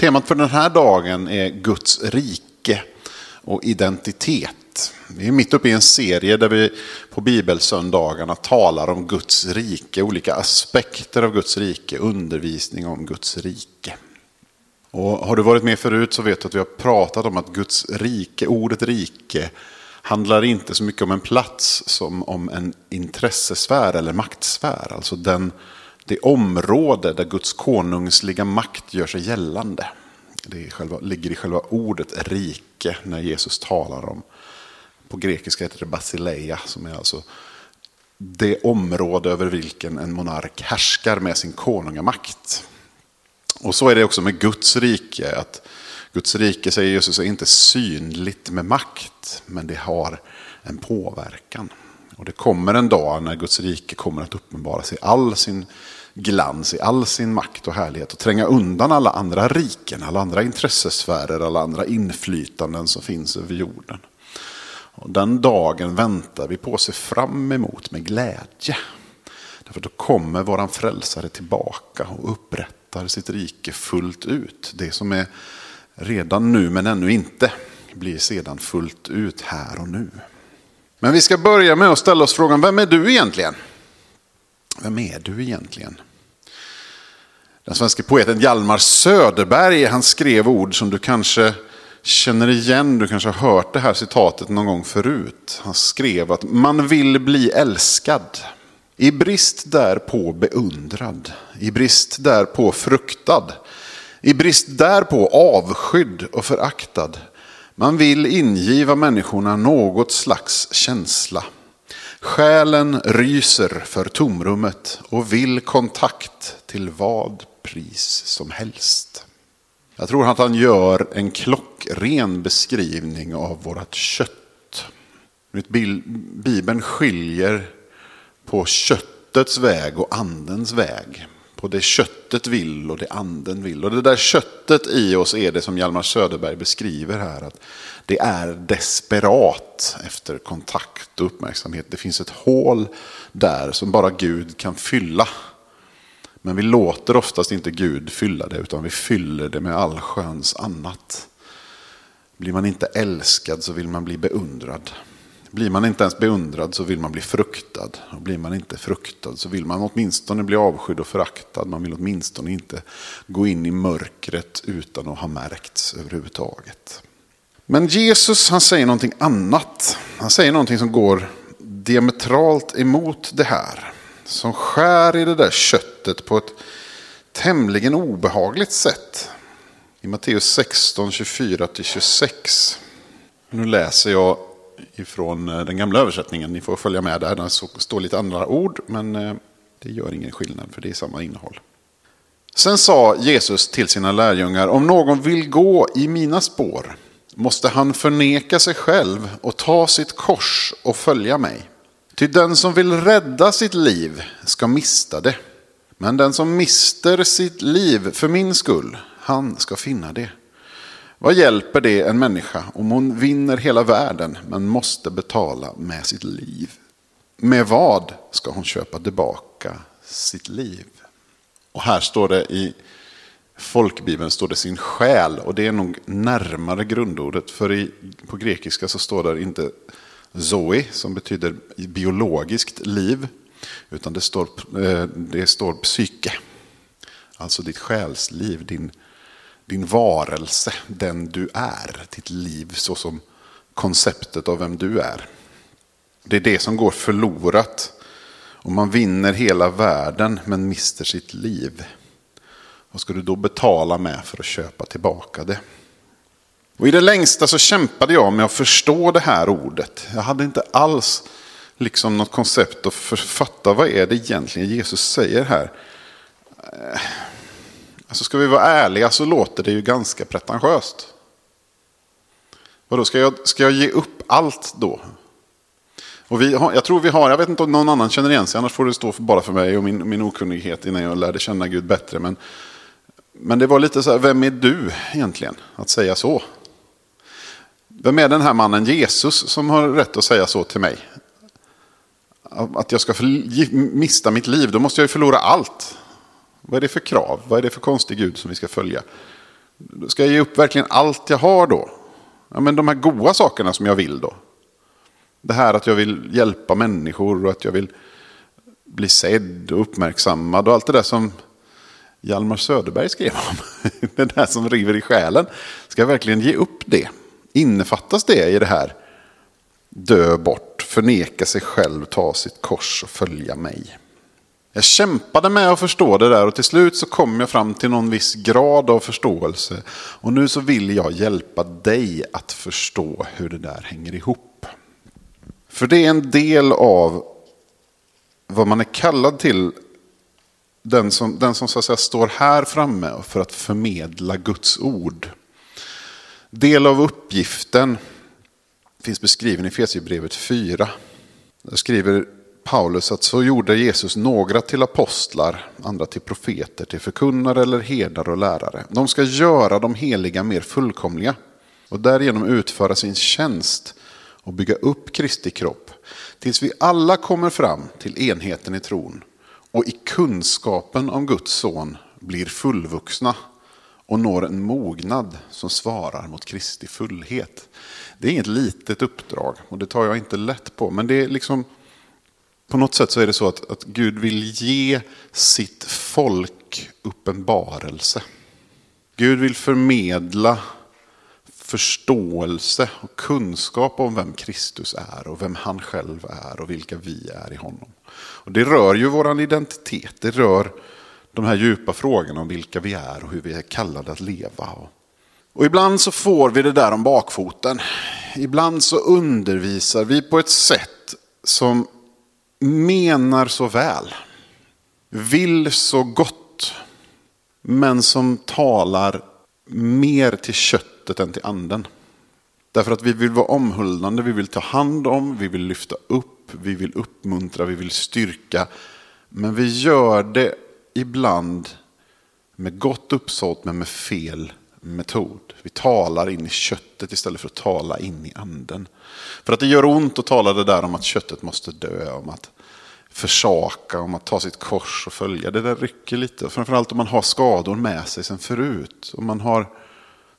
Temat för den här dagen är Guds rike och identitet. Vi är mitt uppe i en serie där vi på bibelsöndagarna talar om Guds rike, olika aspekter av Guds rike, undervisning om Guds rike. Och har du varit med förut så vet du att vi har pratat om att Guds rike, ordet rike, handlar inte så mycket om en plats som om en intressesfär eller maktsfär. Alltså den det område där Guds konungsliga makt gör sig gällande. Det själva, ligger i själva ordet rike när Jesus talar om. På grekiska heter det basileia som är alltså det område över vilken en monark härskar med sin konungamakt. Och så är det också med Guds rike. att Guds rike, säger Jesus, är inte synligt med makt, men det har en påverkan. Och det kommer en dag när Guds rike kommer att uppenbara sig all sin glans, i all sin makt och härlighet och tränga undan alla andra riken, alla andra intressesfärer, alla andra inflytanden som finns över jorden. Och den dagen väntar vi på och ser fram emot med glädje. Därför då kommer våran frälsare tillbaka och upprättar sitt rike fullt ut. Det som är redan nu men ännu inte blir sedan fullt ut här och nu. Men vi ska börja med att ställa oss frågan, vem är du egentligen? Vem är du egentligen? Den svenska poeten Hjalmar Söderberg han skrev ord som du kanske känner igen, du kanske har hört det här citatet någon gång förut. Han skrev att man vill bli älskad. I brist därpå beundrad, i brist därpå fruktad, i brist därpå avskydd och föraktad. Man vill ingiva människorna något slags känsla. Själen ryser för tomrummet och vill kontakt till vad pris som helst. Jag tror att han gör en klockren beskrivning av vårt kött. Bibeln skiljer på köttets väg och andens väg. På det köttet vill och det anden vill. Och det där köttet i oss är det som Hjalmar Söderberg beskriver här. Att det är desperat efter kontakt och uppmärksamhet. Det finns ett hål där som bara Gud kan fylla. Men vi låter oftast inte Gud fylla det utan vi fyller det med allsköns annat. Blir man inte älskad så vill man bli beundrad. Blir man inte ens beundrad så vill man bli fruktad. Och blir man inte fruktad så vill man åtminstone bli avskydd och föraktad. Man vill åtminstone inte gå in i mörkret utan att ha märkts överhuvudtaget. Men Jesus han säger någonting annat. Han säger någonting som går diametralt emot det här som skär i det där köttet på ett tämligen obehagligt sätt. I Matteus 16, 24-26. Nu läser jag ifrån eh, den gamla översättningen. Ni får följa med där. Det står lite andra ord, men eh, det gör ingen skillnad för det är samma innehåll. Sen sa Jesus till sina lärjungar, om någon vill gå i mina spår måste han förneka sig själv och ta sitt kors och följa mig. Ty den som vill rädda sitt liv ska mista det. Men den som mister sitt liv för min skull, han ska finna det. Vad hjälper det en människa om hon vinner hela världen men måste betala med sitt liv? Med vad ska hon köpa tillbaka sitt liv? Och här står det i folkbibeln står det sin själ och det är nog närmare grundordet. För i, på grekiska så står det inte Zoe som betyder biologiskt liv. Utan det står, eh, det står psyke. Alltså ditt själsliv, din, din varelse, den du är. Ditt liv såsom konceptet av vem du är. Det är det som går förlorat. Om man vinner hela världen men mister sitt liv. Vad ska du då betala med för att köpa tillbaka det? Och I det längsta så kämpade jag med att förstå det här ordet. Jag hade inte alls liksom något koncept att författa vad är det egentligen Jesus säger här. Eh, Alltså ska vi vara ärliga så låter det ju ganska pretentiöst. Vadå, ska jag, ska jag ge upp allt då? Och vi har, jag tror vi har, jag vet inte om någon annan känner igen sig, annars får det stå för, bara för mig och min, min okunnighet innan jag lärde känna Gud bättre. Men, men det var lite så här, vem är du egentligen att säga så? Vem är den här mannen Jesus som har rätt att säga så till mig? Att jag ska mista mitt liv, då måste jag ju förlora allt. Vad är det för krav? Vad är det för konstig Gud som vi ska följa? Ska jag ge upp verkligen allt jag har då? Ja, men de här goda sakerna som jag vill då. Det här att jag vill hjälpa människor och att jag vill bli sedd och uppmärksammad och allt det där som Hjalmar Söderberg skrev om. Det där som river i själen. Ska jag verkligen ge upp det? Innefattas det i det här? Dö bort, förneka sig själv, ta sitt kors och följa mig. Jag kämpade med att förstå det där och till slut så kom jag fram till någon viss grad av förståelse. Och nu så vill jag hjälpa dig att förstå hur det där hänger ihop. För det är en del av vad man är kallad till. Den som, den som så att säga står här framme för att förmedla Guds ord. Del av uppgiften finns beskriven i Fesierbrevet 4. Där skriver Paulus att så gjorde Jesus några till apostlar, andra till profeter, till förkunnare eller herdar och lärare. De ska göra de heliga mer fullkomliga och därigenom utföra sin tjänst och bygga upp Kristi kropp tills vi alla kommer fram till enheten i tron och i kunskapen om Guds son blir fullvuxna och når en mognad som svarar mot Kristi fullhet. Det är inget litet uppdrag och det tar jag inte lätt på. Men det är liksom, på något sätt så är det så att, att Gud vill ge sitt folk uppenbarelse. Gud vill förmedla förståelse och kunskap om vem Kristus är och vem han själv är och vilka vi är i honom. Och det rör ju vår identitet, det rör de här djupa frågorna om vilka vi är och hur vi är kallade att leva. Och ibland så får vi det där om bakfoten. Ibland så undervisar vi på ett sätt som menar så väl, vill så gott, men som talar mer till köttet än till anden. Därför att vi vill vara omhuldande, vi vill ta hand om, vi vill lyfta upp, vi vill uppmuntra, vi vill styrka. Men vi gör det ibland med gott uppsåt men med fel metod. Vi talar in i köttet istället för att tala in i anden. För att det gör ont att tala det där om att köttet måste dö, om att försaka, om att ta sitt kors och följa. Det där rycker lite. Framförallt om man har skador med sig sen förut. Om man har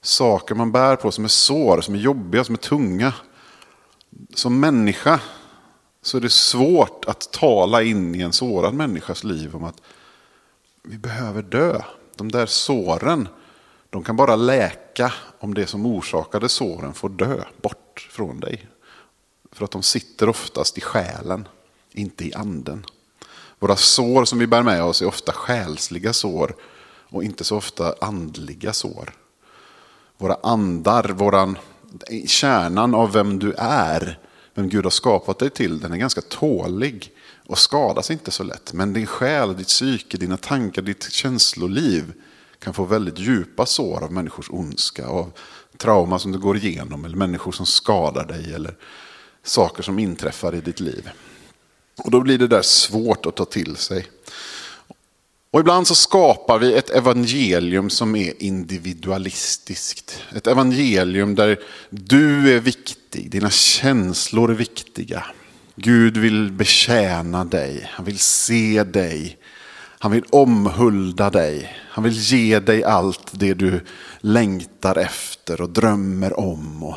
saker man bär på som är sår, som är jobbiga, som är tunga. Som människa så är det svårt att tala in i en sårad människas liv om att vi behöver dö. De där såren, de kan bara läka om det som orsakade såren får dö bort från dig. För att de sitter oftast i själen, inte i anden. Våra sår som vi bär med oss är ofta själsliga sår och inte så ofta andliga sår. Våra andar, våran, kärnan av vem du är, vem Gud har skapat dig till, den är ganska tålig och skadas inte så lätt. Men din själ, ditt psyke, dina tankar, ditt känsloliv kan få väldigt djupa sår av människors ondska, av trauma som du går igenom eller människor som skadar dig eller saker som inträffar i ditt liv. Och då blir det där svårt att ta till sig. Och ibland så skapar vi ett evangelium som är individualistiskt. Ett evangelium där du är viktig, dina känslor är viktiga. Gud vill betjäna dig, han vill se dig, han vill omhulda dig, han vill ge dig allt det du längtar efter och drömmer om. Och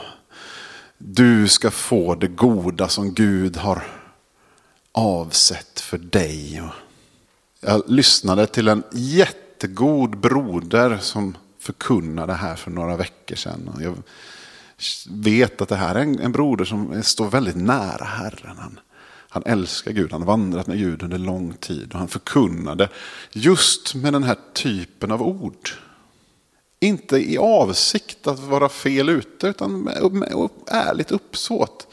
du ska få det goda som Gud har avsett för dig. Jag lyssnade till en jättegod broder som förkunnade här för några veckor sedan. Jag vet att det här är en, en broder som står väldigt nära Herren. Han, älskar Gud, han har vandrat med Gud under lång tid och han förkunnade just med den här typen av ord. Inte i avsikt att vara fel ute utan med, med ärligt uppsåt.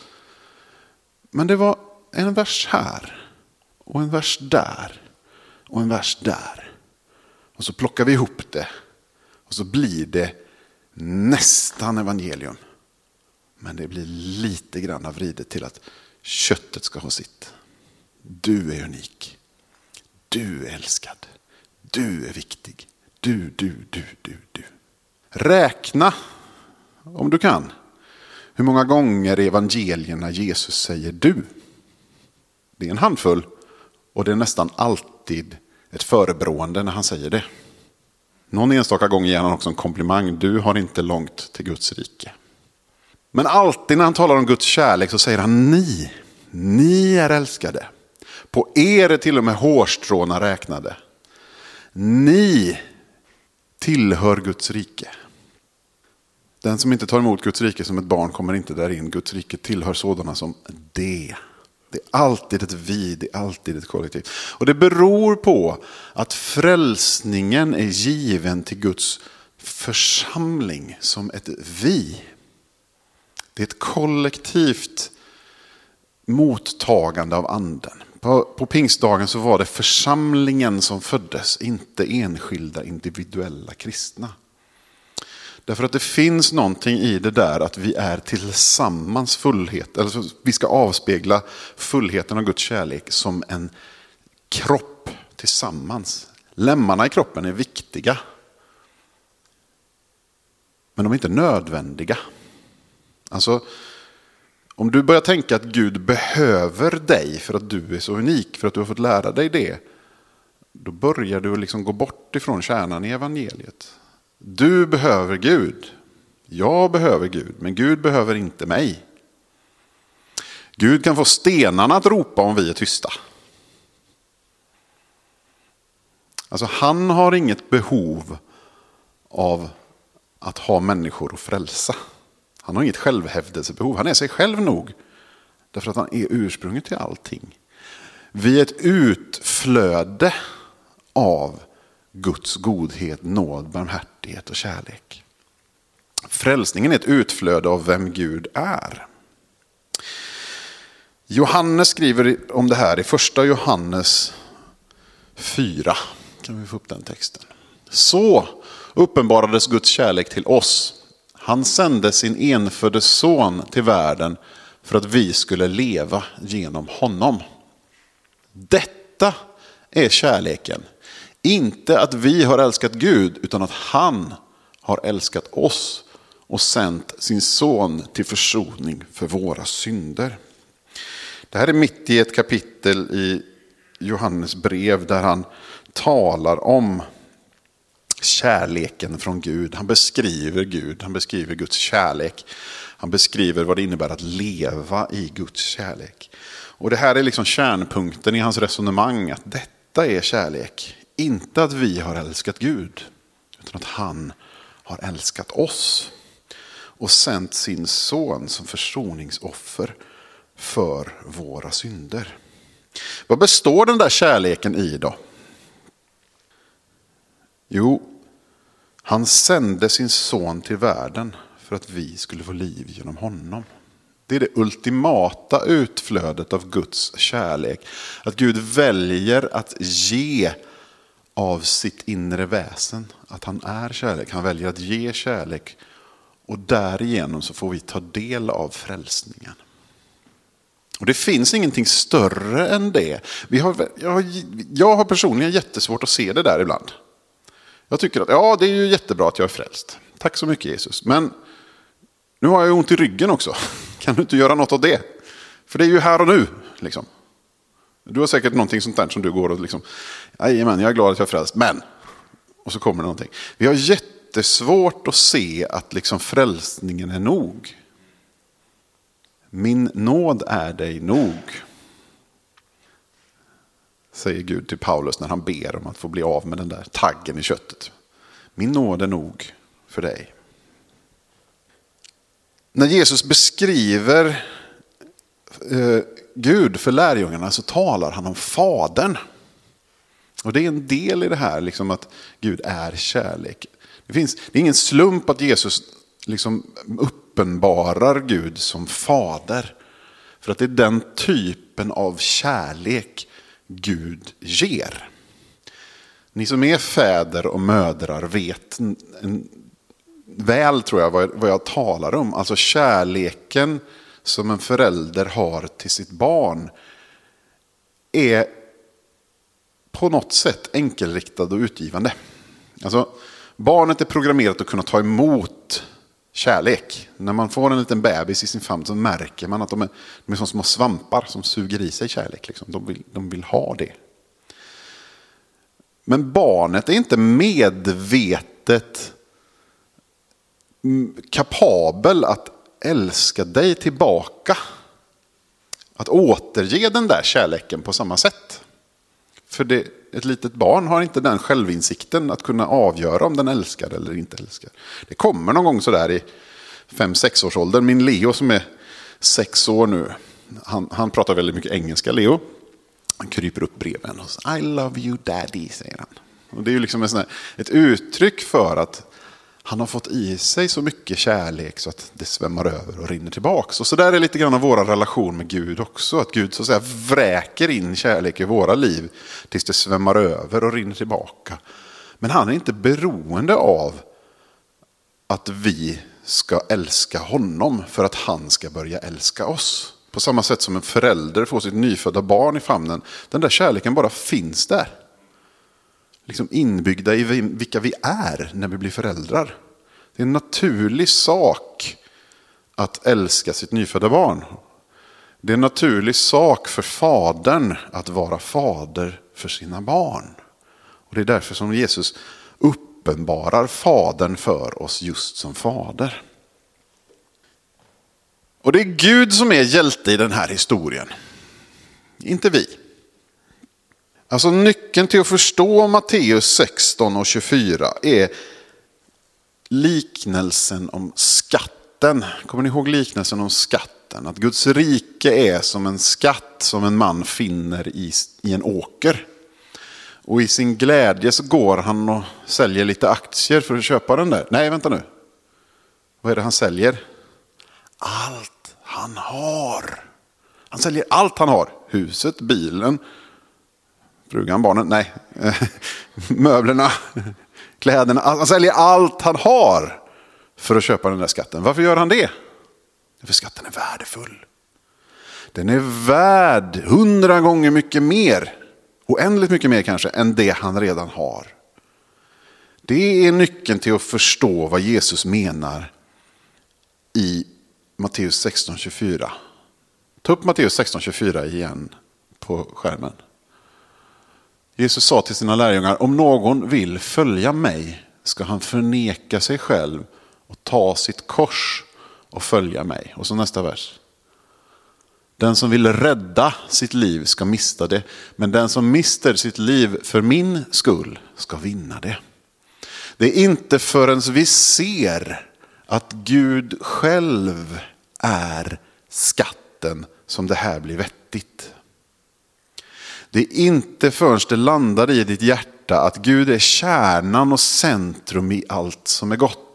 Men det var en vers här och en vers där och en vers där. Och så plockar vi ihop det och så blir det nästan evangelium. Men det blir lite grann vridet till att köttet ska ha sitt. Du är unik. Du är älskad. Du är viktig. Du, du, du, du, du. Räkna, om du kan, hur många gånger i evangelierna Jesus säger du. Det är en handfull och det är nästan alltid ett förebrående när han säger det. Någon enstaka gång ger han också en komplimang. Du har inte långt till Guds rike. Men alltid när han talar om Guds kärlek så säger han ni. Ni är älskade. På er är till och med hårstråna räknade. Ni tillhör Guds rike. Den som inte tar emot Guds rike som ett barn kommer inte där in. Guds rike tillhör sådana som det. Det är alltid ett vi, det är alltid ett kollektiv. Och det beror på att frälsningen är given till Guds församling som ett vi. Det är ett kollektivt mottagande av anden. På, på pingstdagen så var det församlingen som föddes, inte enskilda individuella kristna. Därför att det finns någonting i det där att vi är tillsammans fullhet. Alltså vi ska avspegla fullheten av Guds kärlek som en kropp tillsammans. Lemmarna i kroppen är viktiga. Men de är inte nödvändiga. Alltså, om du börjar tänka att Gud behöver dig för att du är så unik, för att du har fått lära dig det. Då börjar du liksom gå bort ifrån kärnan i evangeliet. Du behöver Gud. Jag behöver Gud, men Gud behöver inte mig. Gud kan få stenarna att ropa om vi är tysta. Alltså han har inget behov av att ha människor att frälsa. Han har inget självhävdelsebehov. Han är sig själv nog. Därför att han är ursprunget till allting. Vi är ett utflöde av Guds godhet, nåd, barmhärtighet och kärlek. Frälsningen är ett utflöde av vem Gud är. Johannes skriver om det här i första Johannes 4. Kan vi få upp den texten? Så uppenbarades Guds kärlek till oss. Han sände sin enfödde son till världen för att vi skulle leva genom honom. Detta är kärleken. Inte att vi har älskat Gud, utan att han har älskat oss och sänt sin son till försoning för våra synder. Det här är mitt i ett kapitel i Johannes brev där han talar om kärleken från Gud. Han beskriver Gud, han beskriver Guds kärlek. Han beskriver vad det innebär att leva i Guds kärlek. Och det här är liksom kärnpunkten i hans resonemang, att detta är kärlek. Inte att vi har älskat Gud, utan att han har älskat oss. Och sänt sin son som försoningsoffer för våra synder. Vad består den där kärleken i då? Jo, han sände sin son till världen för att vi skulle få liv genom honom. Det är det ultimata utflödet av Guds kärlek. Att Gud väljer att ge av sitt inre väsen. Att han är kärlek. Han väljer att ge kärlek. Och därigenom så får vi ta del av frälsningen. Och det finns ingenting större än det. Vi har, jag, jag har personligen jättesvårt att se det där ibland. Jag tycker att ja, det är ju jättebra att jag är frälst. Tack så mycket Jesus. Men nu har jag ont i ryggen också. Kan du inte göra något av det? För det är ju här och nu. Liksom. Du har säkert någonting sånt där som du går och liksom, jajamän, jag är glad att jag är frälst, men. Och så kommer det någonting. Vi har jättesvårt att se att liksom frälsningen är nog. Min nåd är dig nog. Säger Gud till Paulus när han ber om att få bli av med den där taggen i köttet. Min nåd är nog för dig. När Jesus beskriver eh, Gud för lärjungarna så talar han om Fadern. Och det är en del i det här, liksom att Gud är kärlek. Det, finns, det är ingen slump att Jesus liksom uppenbarar Gud som fader. För att det är den typen av kärlek Gud ger. Ni som är fäder och mödrar vet väl tror jag vad jag talar om. Alltså kärleken som en förälder har till sitt barn är på något sätt enkelriktad och utgivande. Alltså, barnet är programmerat att kunna ta emot kärlek. När man får en liten bebis i sin famn så märker man att de är, de är som små svampar som suger i sig kärlek. Liksom. De, vill, de vill ha det. Men barnet är inte medvetet kapabel att älska dig tillbaka. Att återge den där kärleken på samma sätt. För det, ett litet barn har inte den självinsikten att kunna avgöra om den älskar eller inte älskar. Det kommer någon gång sådär i fem sex års. Min Leo som är sex år nu, han, han pratar väldigt mycket engelska, Leo. Han kryper upp bredvid och säger I love you daddy, säger han. Och det är ju liksom ett, här, ett uttryck för att han har fått i sig så mycket kärlek så att det svämmar över och rinner tillbaka. Och så där är lite grann av vår relation med Gud också. Att Gud så att säga vräker in kärlek i våra liv tills det svämmar över och rinner tillbaka. Men han är inte beroende av att vi ska älska honom för att han ska börja älska oss. På samma sätt som en förälder får sitt nyfödda barn i famnen. Den där kärleken bara finns där liksom inbyggda i vilka vi är när vi blir föräldrar. Det är en naturlig sak att älska sitt nyfödda barn. Det är en naturlig sak för fadern att vara fader för sina barn. Och Det är därför som Jesus uppenbarar fadern för oss just som fader. Och det är Gud som är hjälte i den här historien. Inte vi. Alltså nyckeln till att förstå Matteus 16 och 24 är liknelsen om skatten. Kommer ni ihåg liknelsen om skatten? Att Guds rike är som en skatt som en man finner i, i en åker. Och i sin glädje så går han och säljer lite aktier för att köpa den där. Nej, vänta nu. Vad är det han säljer? Allt han har. Han säljer allt han har. Huset, bilen, Frugan, barnen, nej. Möblerna, kläderna. Han säljer allt han har för att köpa den där skatten. Varför gör han det? För skatten är värdefull. Den är värd hundra gånger mycket mer, oändligt mycket mer kanske, än det han redan har. Det är nyckeln till att förstå vad Jesus menar i Matteus 16.24. Ta upp Matteus 16.24 igen på skärmen. Jesus sa till sina lärjungar, om någon vill följa mig ska han förneka sig själv och ta sitt kors och följa mig. Och så nästa vers. Den som vill rädda sitt liv ska mista det, men den som mister sitt liv för min skull ska vinna det. Det är inte förrän vi ser att Gud själv är skatten som det här blir vettigt. Det är inte förrän det landar i ditt hjärta att Gud är kärnan och centrum i allt som är gott.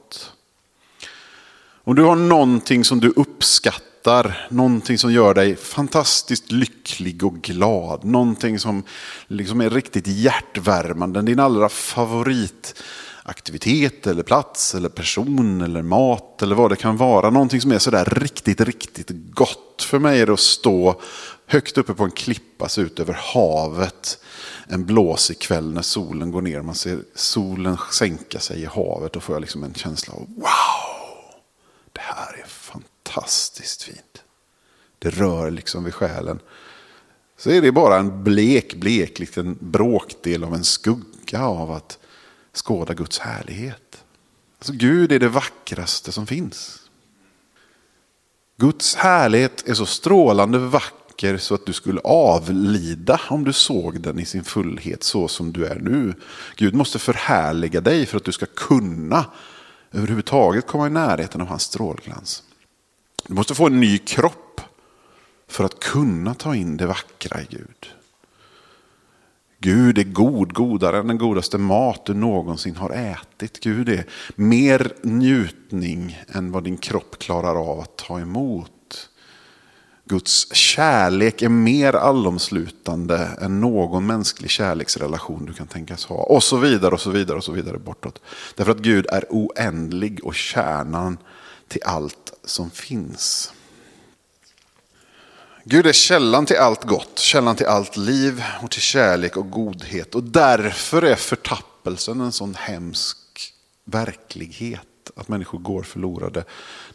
Om du har någonting som du uppskattar, någonting som gör dig fantastiskt lycklig och glad, någonting som liksom är riktigt hjärtvärmande, din allra favoritaktivitet eller plats eller person eller mat eller vad det kan vara. Någonting som är sådär riktigt, riktigt gott. För mig är det att stå högt uppe på en klippa se ut över havet. En blåsig kväll när solen går ner. Man ser solen sänka sig i havet. Då får jag liksom en känsla av wow. Det här är fantastiskt fint. Det rör liksom vid själen. Så är det bara en blek, blek liten bråkdel av en skugga av att skåda Guds härlighet. Alltså Gud är det vackraste som finns. Guds härlighet är så strålande vacker vacker så att du skulle avlida om du såg den i sin fullhet så som du är nu. Gud måste förhärliga dig för att du ska kunna överhuvudtaget komma i närheten av hans strålglans. Du måste få en ny kropp för att kunna ta in det vackra i Gud. Gud är god, godare än den godaste mat du någonsin har ätit. Gud är mer njutning än vad din kropp klarar av att ta emot. Guds kärlek är mer allomslutande än någon mänsklig kärleksrelation du kan tänkas ha. Och så vidare och så vidare och så vidare bortåt. Därför att Gud är oändlig och kärnan till allt som finns. Gud är källan till allt gott, källan till allt liv och till kärlek och godhet. Och därför är förtappelsen en sån hemsk verklighet att människor går förlorade.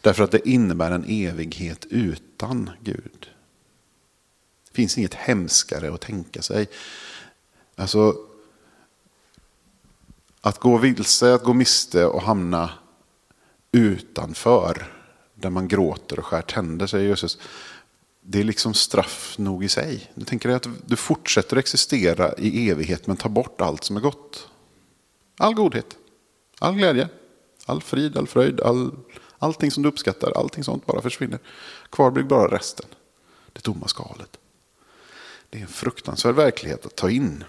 Därför att det innebär en evighet utan Gud. Det finns inget hemskare att tänka sig. Alltså, Att gå vilse, att gå miste och hamna utanför. Där man gråter och skär tänder, säger Jesus. Det är liksom straff nog i sig. Du tänker dig att du fortsätter existera i evighet men tar bort allt som är gott. All godhet, all glädje, all frid, all fröjd, all, allting som du uppskattar, allting sånt bara försvinner. Kvar blir bara resten. Det tomma skalet. Det är en fruktansvärd verklighet att ta in.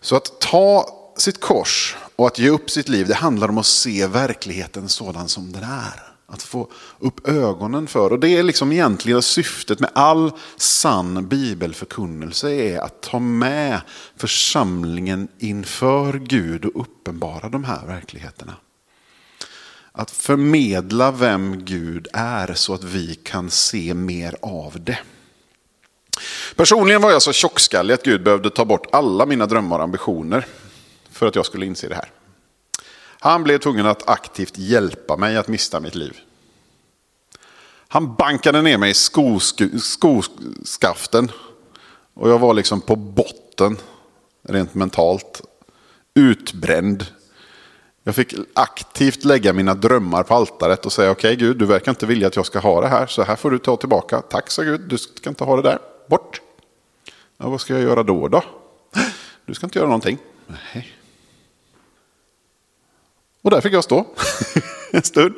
Så att ta sitt kors och att ge upp sitt liv, det handlar om att se verkligheten sådan som den är. Att få upp ögonen för. Och det är liksom egentligen syftet med all sann bibelförkunnelse är att ta med församlingen inför Gud och uppenbara de här verkligheterna. Att förmedla vem Gud är så att vi kan se mer av det. Personligen var jag så tjockskallig att Gud behövde ta bort alla mina drömmar och ambitioner för att jag skulle inse det här. Han blev tvungen att aktivt hjälpa mig att mista mitt liv. Han bankade ner mig i skoskaften och jag var liksom på botten rent mentalt. Utbränd. Jag fick aktivt lägga mina drömmar på altaret och säga okej okay, Gud, du verkar inte vilja att jag ska ha det här, så här får du ta tillbaka. Tack sa Gud, du ska inte ha det där, bort. Ja, vad ska jag göra då då? Du ska inte göra någonting. Nej. Och där fick jag stå en stund.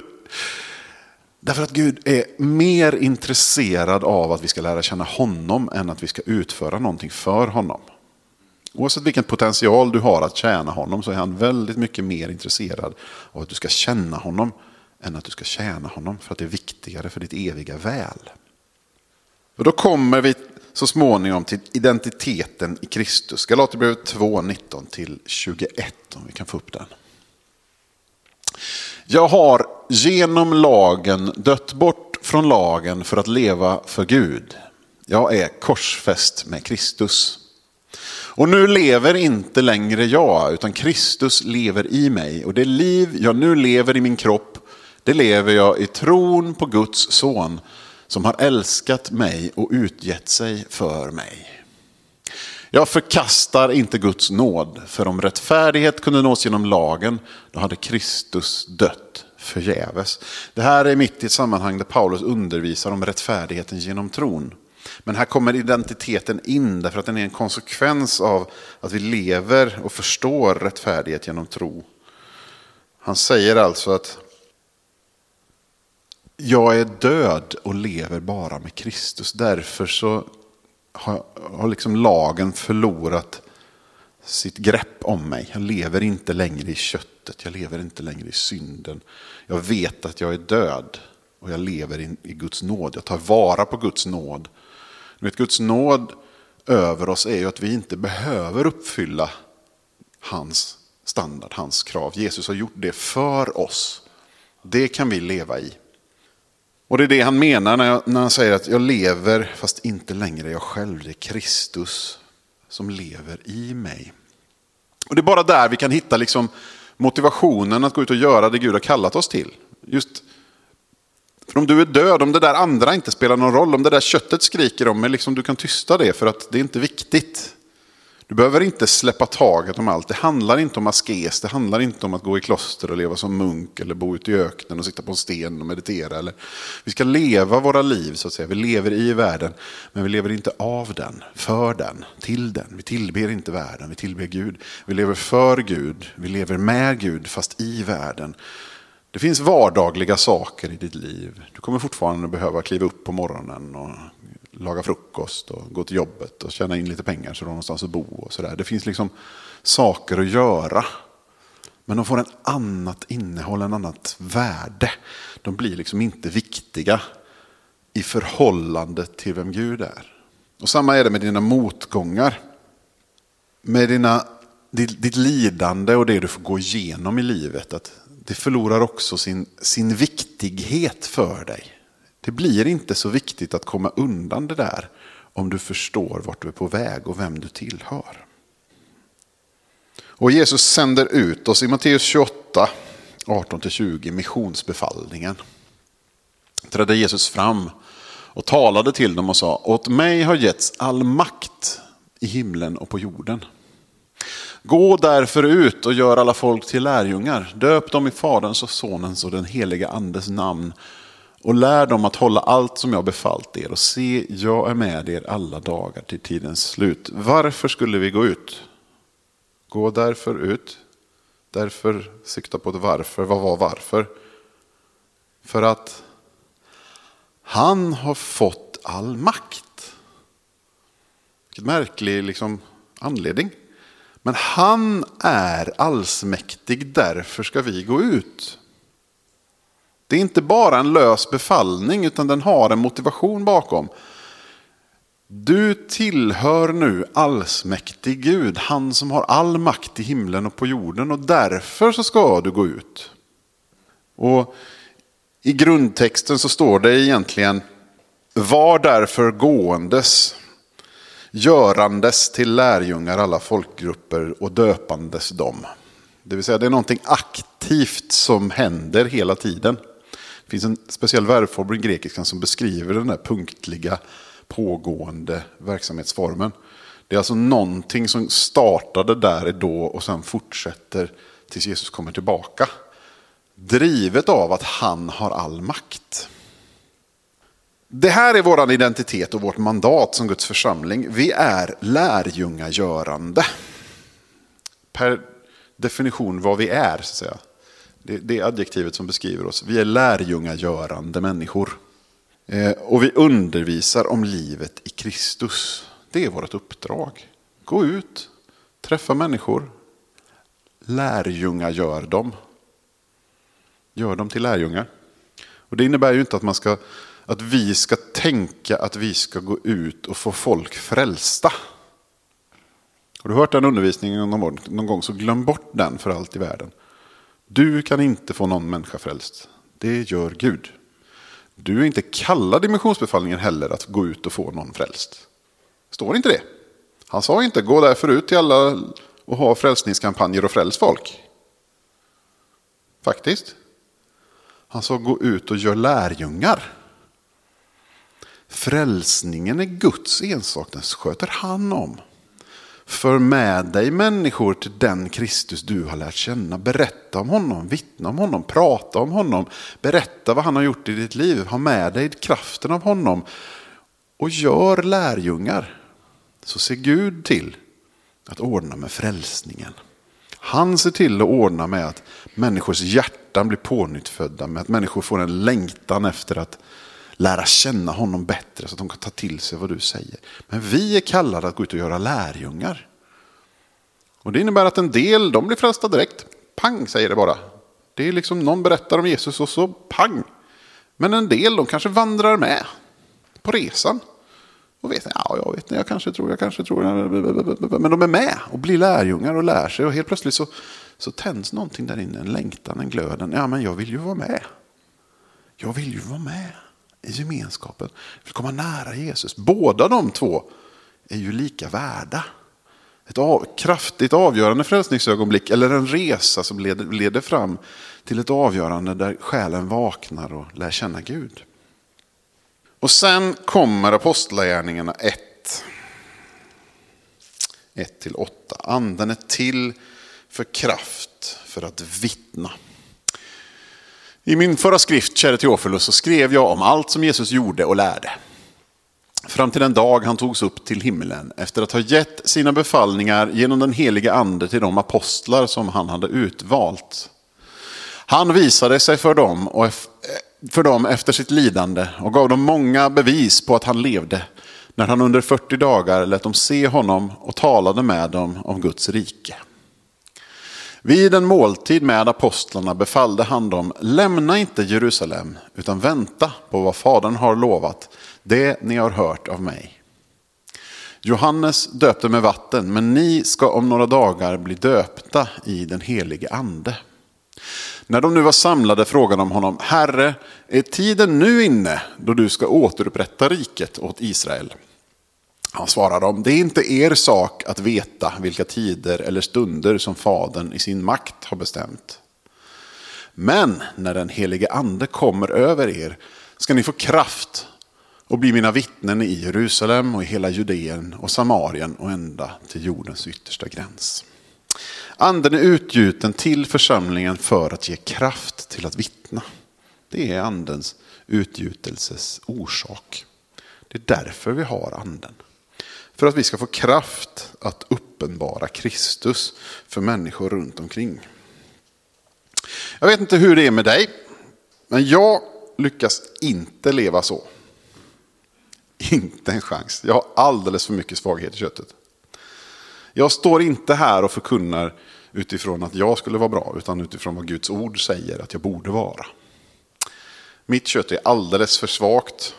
Därför att Gud är mer intresserad av att vi ska lära känna honom än att vi ska utföra någonting för honom. Oavsett vilken potential du har att tjäna honom så är han väldigt mycket mer intresserad av att du ska känna honom än att du ska tjäna honom för att det är viktigare för ditt eviga väl. Och då kommer vi så småningom till identiteten i Kristus. Galaterbrevet 2, 19-21 om vi kan få upp den. Jag har genom lagen dött bort från lagen för att leva för Gud. Jag är korsfäst med Kristus. Och nu lever inte längre jag, utan Kristus lever i mig. Och det liv jag nu lever i min kropp, det lever jag i tron på Guds son som har älskat mig och utgett sig för mig. Jag förkastar inte Guds nåd, för om rättfärdighet kunde nås genom lagen, då hade Kristus dött förgäves. Det här är mitt i ett sammanhang där Paulus undervisar om rättfärdigheten genom tron. Men här kommer identiteten in därför att den är en konsekvens av att vi lever och förstår rättfärdighet genom tro. Han säger alltså att jag är död och lever bara med Kristus. Därför så har, har liksom lagen förlorat sitt grepp om mig. Jag lever inte längre i köttet, jag lever inte längre i synden. Jag vet att jag är död och jag lever i, i Guds nåd. Jag tar vara på Guds nåd vet, Guds nåd över oss är ju att vi inte behöver uppfylla hans standard, hans krav. Jesus har gjort det för oss. Det kan vi leva i. Och det är det han menar när, jag, när han säger att jag lever fast inte längre jag själv. Det är Kristus som lever i mig. Och Det är bara där vi kan hitta liksom motivationen att gå ut och göra det Gud har kallat oss till. Just för om du är död, om det där andra inte spelar någon roll, om det där köttet skriker om, mig, liksom du kan tysta det för att det är inte viktigt. Du behöver inte släppa taget om allt. Det handlar inte om askes, det handlar inte om att gå i kloster och leva som munk eller bo ute i öknen och sitta på en sten och meditera. Eller... Vi ska leva våra liv så att säga. Vi lever i världen, men vi lever inte av den, för den, till den. Vi tillber inte världen, vi tillber Gud. Vi lever för Gud, vi lever med Gud, fast i världen. Det finns vardagliga saker i ditt liv. Du kommer fortfarande behöva kliva upp på morgonen och laga frukost och gå till jobbet och tjäna in lite pengar så du har någonstans att bo. och så där. Det finns liksom saker att göra. Men de får en annat innehåll, en annat värde. De blir liksom inte viktiga i förhållande till vem Gud är. Och samma är det med dina motgångar. Med dina, ditt, ditt lidande och det du får gå igenom i livet. Att det förlorar också sin, sin viktighet för dig. Det blir inte så viktigt att komma undan det där om du förstår vart du är på väg och vem du tillhör. Och Jesus sänder ut oss i Matteus 28, 18-20, missionsbefallningen. Trädde Jesus fram och talade till dem och sa, åt mig har getts all makt i himlen och på jorden. Gå därför ut och gör alla folk till lärjungar. Döp dem i Faderns och Sonens och den heliga Andes namn. Och lär dem att hålla allt som jag befallt er. Och se, jag är med er alla dagar till tidens slut. Varför skulle vi gå ut? Gå därför ut. Därför sikta på ett varför. Vad var varför? För att han har fått all makt. Vilken märklig liksom, anledning. Men han är allsmäktig, därför ska vi gå ut. Det är inte bara en lös befallning, utan den har en motivation bakom. Du tillhör nu allsmäktig Gud, han som har all makt i himlen och på jorden och därför så ska du gå ut. Och I grundtexten så står det egentligen Var därför gåendes görandes till lärjungar alla folkgrupper och döpandes dem. Det vill säga det är någonting aktivt som händer hela tiden. Det finns en speciell verbform i grekiskan som beskriver den här punktliga pågående verksamhetsformen. Det är alltså någonting som startade där då och sen fortsätter tills Jesus kommer tillbaka. Drivet av att han har all makt. Det här är vår identitet och vårt mandat som Guds församling. Vi är lärjungagörande. Per definition vad vi är. Så att säga. Det är adjektivet som beskriver oss. Vi är lärjungagörande människor. Eh, och vi undervisar om livet i Kristus. Det är vårt uppdrag. Gå ut, träffa människor, lärjungagör dem. Gör dem till lärjungar. Och det innebär ju inte att man ska att vi ska tänka att vi ska gå ut och få folk frälsta. Har du hört den undervisningen någon gång så glöm bort den för allt i världen. Du kan inte få någon människa frälst. Det gör Gud. Du är inte kallad i missionsbefallningen heller att gå ut och få någon frälst. Står inte det? Han sa inte gå därför ut till alla och ha frälsningskampanjer och fräls folk. Faktiskt. Han sa gå ut och gör lärjungar. Frälsningen är Guds ensak, den sköter han om. För med dig människor till den Kristus du har lärt känna. Berätta om honom, vittna om honom, prata om honom. Berätta vad han har gjort i ditt liv. Ha med dig kraften av honom. Och gör lärjungar. Så ser Gud till att ordna med frälsningen. Han ser till att ordna med att människors hjärtan blir pånyttfödda. Med att människor får en längtan efter att lära känna honom bättre så att de kan ta till sig vad du säger. Men vi är kallade att gå ut och göra lärjungar. Och det innebär att en del, de blir frälsta direkt. Pang säger det bara. Det är liksom någon berättar om Jesus och så pang. Men en del, de kanske vandrar med på resan. Och vet, ja, jag vet inte, jag kanske tror, jag kanske tror. Men de är med och blir lärjungar och lär sig. Och helt plötsligt så, så tänds någonting där inne, en längtan, en glöden. Ja, men jag vill ju vara med. Jag vill ju vara med i gemenskapen. Vill komma nära Jesus. Båda de två är ju lika värda. Ett av, kraftigt avgörande frälsningsögonblick eller en resa som leder, leder fram till ett avgörande där själen vaknar och lär känna Gud. Och sen kommer Apostlagärningarna 1. 1 8. Anden är till för kraft, för att vittna. I min förra skrift, Käre Teofilus, så skrev jag om allt som Jesus gjorde och lärde. Fram till den dag han togs upp till himlen efter att ha gett sina befallningar genom den heliga ande till de apostlar som han hade utvalt. Han visade sig för dem, och för dem efter sitt lidande och gav dem många bevis på att han levde när han under 40 dagar lät dem se honom och talade med dem om Guds rike. Vid en måltid med apostlarna befallde han dem, lämna inte Jerusalem, utan vänta på vad Fadern har lovat, det ni har hört av mig. Johannes döpte med vatten, men ni ska om några dagar bli döpta i den helige ande. När de nu var samlade frågade de honom, Herre, är tiden nu inne då du ska återupprätta riket åt Israel? Han svarar dem, det är inte er sak att veta vilka tider eller stunder som Fadern i sin makt har bestämt. Men när den helige ande kommer över er ska ni få kraft och bli mina vittnen i Jerusalem och i hela Judeen och Samarien och ända till jordens yttersta gräns. Anden är utgjuten till församlingen för att ge kraft till att vittna. Det är andens utgjutelses orsak. Det är därför vi har anden. För att vi ska få kraft att uppenbara Kristus för människor runt omkring. Jag vet inte hur det är med dig, men jag lyckas inte leva så. Inte en chans. Jag har alldeles för mycket svaghet i köttet. Jag står inte här och förkunnar utifrån att jag skulle vara bra, utan utifrån vad Guds ord säger att jag borde vara. Mitt kött är alldeles för svagt.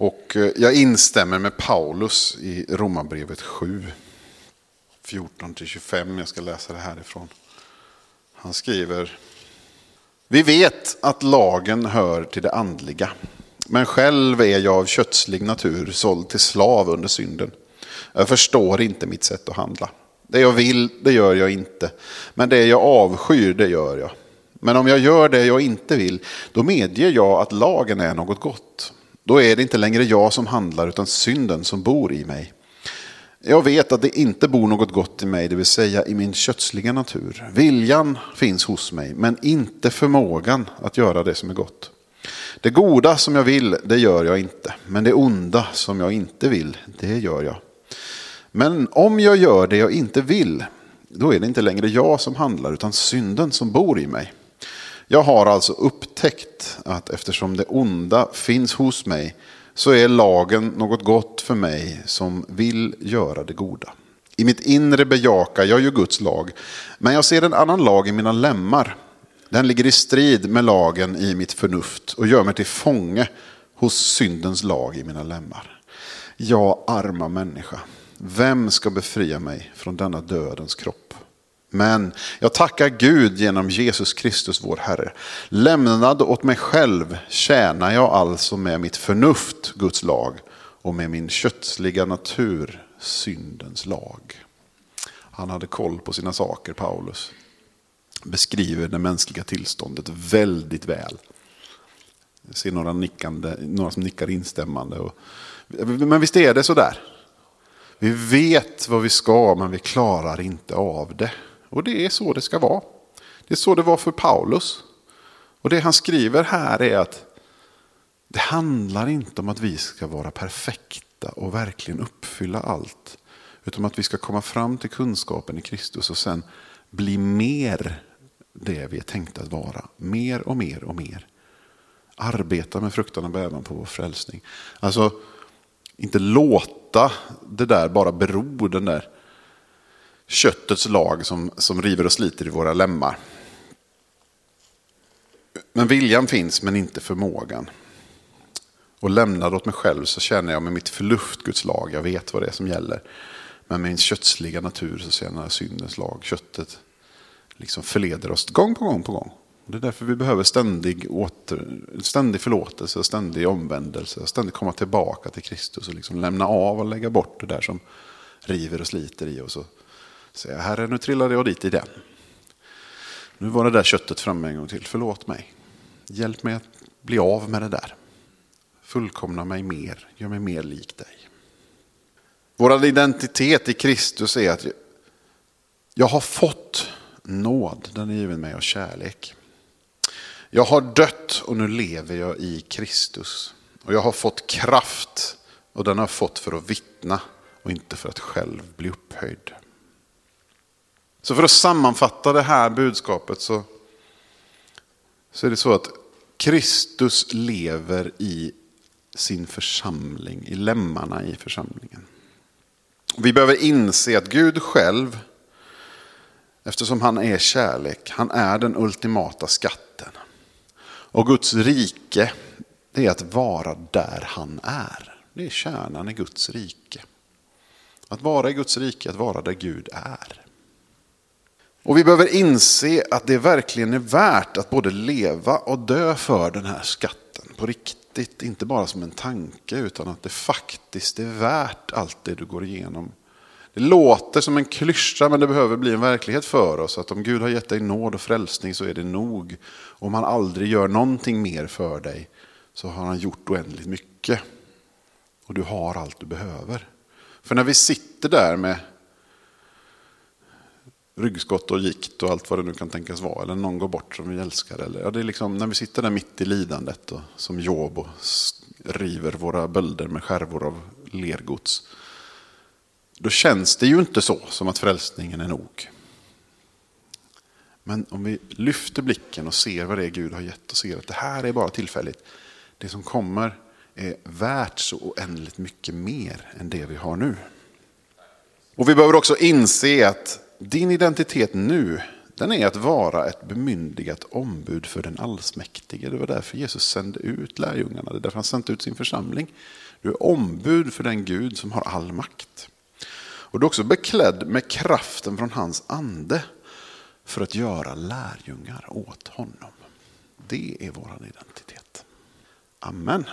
Och eh, jag instämmer med Paulus i Romarbrevet 7, 14-25. Jag ska läsa det härifrån. Han skriver, vi vet att lagen hör till det andliga, men själv är jag av kötslig natur såld till slav under synden. Jag förstår inte mitt sätt att handla. Det jag vill, det gör jag inte. Men det jag avskyr, det gör jag. Men om jag gör det jag inte vill, då medger jag att lagen är något gott. Då är det inte längre jag som handlar, utan synden som bor i mig. Jag vet att det inte bor något gott i mig, det vill säga i min kötsliga natur. Viljan finns hos mig, men inte förmågan att göra det som är gott. Det goda som jag vill, det gör jag inte. Men det onda som jag inte vill, det gör jag. Men om jag gör det jag inte vill, då är det inte längre jag som handlar, utan synden som bor i mig. Jag har alltså upptäckt att eftersom det onda finns hos mig, så är lagen något gott för mig som vill göra det goda. I mitt inre bejakar jag ju Guds lag, men jag ser en annan lag i mina lemmar. Den ligger i strid med lagen i mitt förnuft och gör mig till fånge hos syndens lag i mina lemmar. Jag arma människa, vem ska befria mig från denna dödens kropp? Men jag tackar Gud genom Jesus Kristus vår Herre. Lämnad åt mig själv tjänar jag alltså med mitt förnuft Guds lag och med min kötsliga natur syndens lag. Han hade koll på sina saker, Paulus. Beskriver det mänskliga tillståndet väldigt väl. Jag ser några, nickande, några som nickar instämmande. Och, men visst är det så där? Vi vet vad vi ska, men vi klarar inte av det. Och det är så det ska vara. Det är så det var för Paulus. Och det han skriver här är att det handlar inte om att vi ska vara perfekta och verkligen uppfylla allt. Utan att vi ska komma fram till kunskapen i Kristus och sen bli mer det vi är tänkta att vara. Mer och mer och mer. Arbeta med fruktan och bävan på vår frälsning. Alltså, inte låta det där bara bero, den där köttets lag som, som river och sliter i våra lemmar. Men viljan finns men inte förmågan. Och lämnad åt mig själv så känner jag med mitt förnuft Guds lag, jag vet vad det är som gäller. Men med min kötsliga natur så känner jag syndens lag. Köttet liksom förleder oss gång på gång på gång. Det är därför vi behöver ständig, åter, ständig förlåtelse, ständig omvändelse, ständigt komma tillbaka till Kristus och liksom lämna av och lägga bort det där som river och sliter i oss. Och säga, Herre nu trillade jag dit i den. Nu var det där köttet framme en gång till, förlåt mig. Hjälp mig att bli av med det där. Fullkomna mig mer, gör mig mer lik dig. Vår identitet i Kristus är att jag har fått nåd, den är given mig av kärlek. Jag har dött och nu lever jag i Kristus. Och jag har fått kraft och den har jag fått för att vittna och inte för att själv bli upphöjd. Så för att sammanfatta det här budskapet så, så är det så att Kristus lever i sin församling, i lemmarna i församlingen. Vi behöver inse att Gud själv, eftersom han är kärlek, han är den ultimata skatten. Och Guds rike, det är att vara där han är. Det är kärnan i Guds rike. Att vara i Guds rike, att vara där Gud är. Och vi behöver inse att det verkligen är värt att både leva och dö för den här skatten på riktigt. Inte bara som en tanke utan att det faktiskt är värt allt det du går igenom. Det låter som en klyscha men det behöver bli en verklighet för oss. Att om Gud har gett dig nåd och frälsning så är det nog. Om han aldrig gör någonting mer för dig så har han gjort oändligt mycket. Och du har allt du behöver. För när vi sitter där med ryggskott och gikt och allt vad det nu kan tänkas vara. Eller någon går bort som vi älskar. Eller, ja, det är liksom när vi sitter där mitt i lidandet och, som Job och river våra bölder med skärvor av lergods. Då känns det ju inte så som att frälsningen är nog. Men om vi lyfter blicken och ser vad det är Gud har gett och ser att det här är bara tillfälligt. Det som kommer är värt så oändligt mycket mer än det vi har nu. Och vi behöver också inse att din identitet nu, den är att vara ett bemyndigat ombud för den allsmäktige. Det var därför Jesus sände ut lärjungarna, det är därför han sände ut sin församling. Du är ombud för den Gud som har all makt. Och du är också beklädd med kraften från hans ande för att göra lärjungar åt honom. Det är vår identitet. Amen.